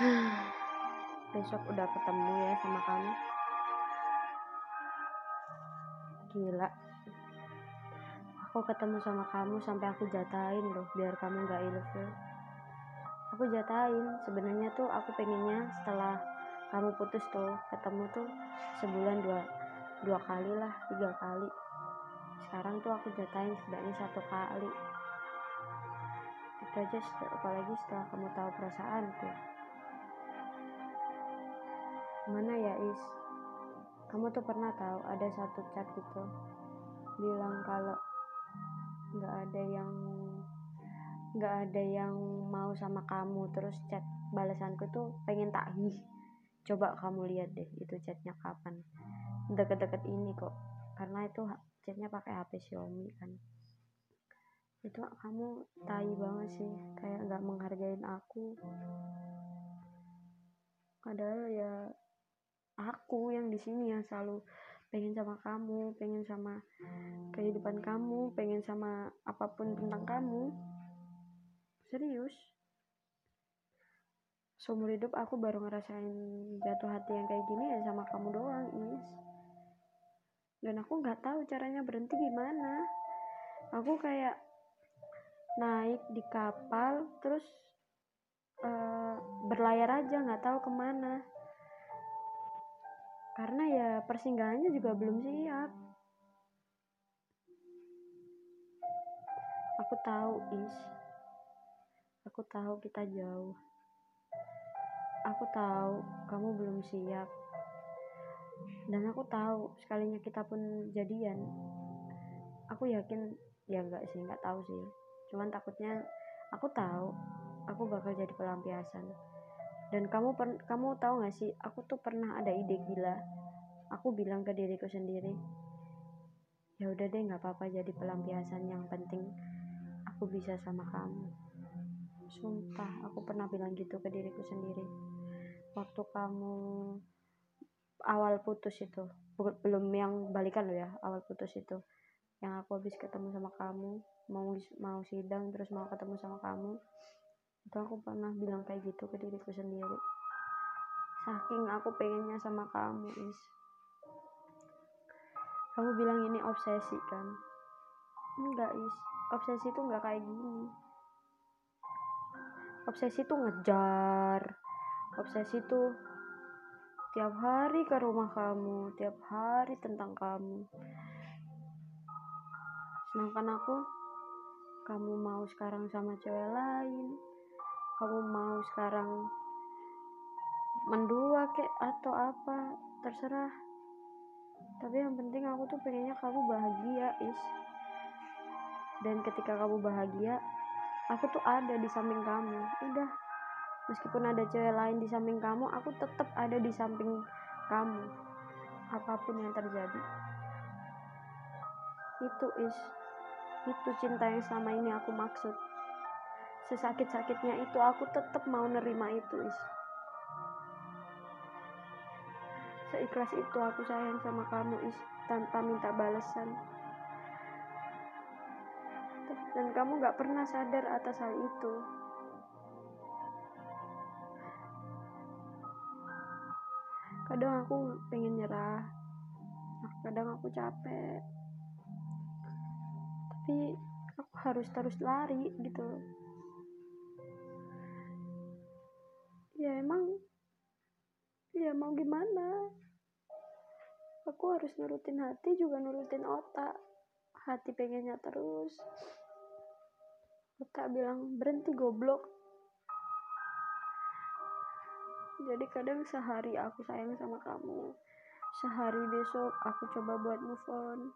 besok udah ketemu ya sama kamu. Gila. Aku ketemu sama kamu sampai aku jatain loh biar kamu nggak ilfil. Aku jatain sebenarnya tuh aku pengennya setelah kamu putus tuh ketemu tuh sebulan dua dua kali lah tiga kali. Sekarang tuh aku jatain setidaknya satu kali. Itu aja apalagi setelah kamu tahu perasaanku mana ya Is? Kamu tuh pernah tahu ada satu chat gitu bilang kalau nggak ada yang nggak ada yang mau sama kamu terus chat balasanku tuh pengen tahi coba kamu lihat deh itu chatnya kapan. Deket-deket ini kok karena itu chatnya pakai HP Xiaomi kan. Itu kamu tai banget sih kayak nggak menghargain aku. Padahal ya aku yang di sini yang selalu pengen sama kamu pengen sama kehidupan kamu pengen sama apa pun tentang kamu. Serius. Seumur hidup aku baru ngerasain jatuh hati yang kayak gini ya sama kamu doang is dan aku nggak tahu caranya berhenti gimana. Aku kayak naik di kapal terus uh, berlayar aja nggak tahu ke mana karena ya persinggahannya juga belum siap. Aku tahu is. Aku tahu kita jauh. Aku tahu kamu belum siap. Dan aku tahu sekalinya kita pun jadian. Aku yakin ya enggak sih enggak tahu sih. Cuman takutnya aku tahu aku bakal jadi pelampiasan dan kamu per, kamu tahu gak sih aku tuh pernah ada ide gila. Aku bilang ke diriku sendiri ya udah deh nggak apa-apa jadi pelampiasan yang penting. Aku bisa sama kamu. Sumpah aku pernah bilang gitu ke diriku sendiri. Waktu kamu awal putus itu belum yang balikan lo ya awal putus itu. Yang aku habis ketemu sama kamu mau mau sidang terus mau ketemu sama kamu itu aku pernah bilang kayak gitu ke diriku sendiri. Saking aku pengennya sama kamu is. Kamu bilang ini obsesi kan? Enggak is. Obsesi itu enggak kayak gini. Obsesi itu ngejar. Obsesi itu tiap hari ke rumah kamu tiap hari tentang kamu. Sedangkan aku kamu mau sekarang sama cewek lain kamu mau sekarang mendua kek atau apa terserah. Tapi yang penting aku tuh pengennya kamu bahagia is. Dan ketika kamu bahagia aku tuh ada di samping kamu. Udah meskipun ada cewek lain di samping kamu aku tetap ada di samping kamu. Apa pun yang terjadi. Itu is. Itu cinta yang selama ini aku maksud sesakit-sakitnya itu aku tetap mau nerima itu is. Seikhlas itu aku sayang sama kamu is tanpa minta balasan. Dan kamu gak pernah sadar atas hal itu. Kadang aku pengen nyerah kadang aku capek. Tapi aku harus terus lari gitu mau gimana? Aku harus nurutin hati juga nurutin otak. Hati pengennya terus. Otak bilang berhenti goblok. Jadi kadang sehari aku sayang sama kamu. Sehari besok aku coba buat move on.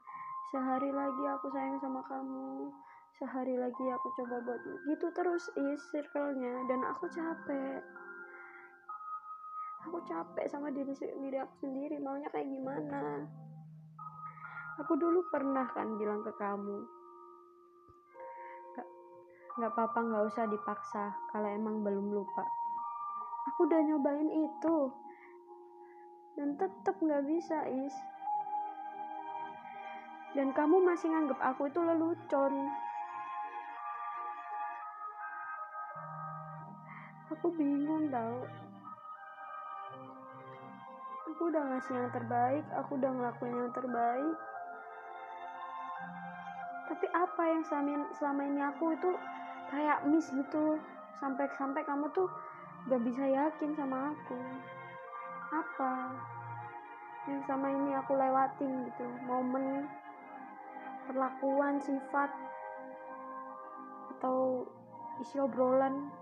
Sehari lagi aku sayang sama kamu. Sehari lagi aku coba buat gitu terus is circle-nya. Dan aku capek aku capek sama diri diri aku sendiri maunya kayak gimana? Aku dulu pernah kan bilang ke kamu gak nggak apa-apa nggak usah dipaksa kalau emang belum lupa. Aku udah nyobain itu dan tetap nggak bisa is. Dan kamu masih nganggep aku itu lelucon. Aku bingung tau aku udah ngasih yang terbaik aku udah ngelakuin yang terbaik. Tapi apa yang selama, selama ini aku itu kayak miss gitu. Sampai-sampai kamu tuh gak bisa yakin sama aku. Apa yang sama ini aku lewatin gitu? Momen perlakuan sifat atau isi obrolan.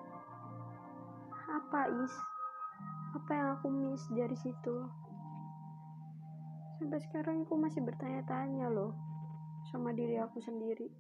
Apa is? Apa yang aku miss dari situ sampai sekarang aku masih bertanya-tanya loh sama diri aku sendiri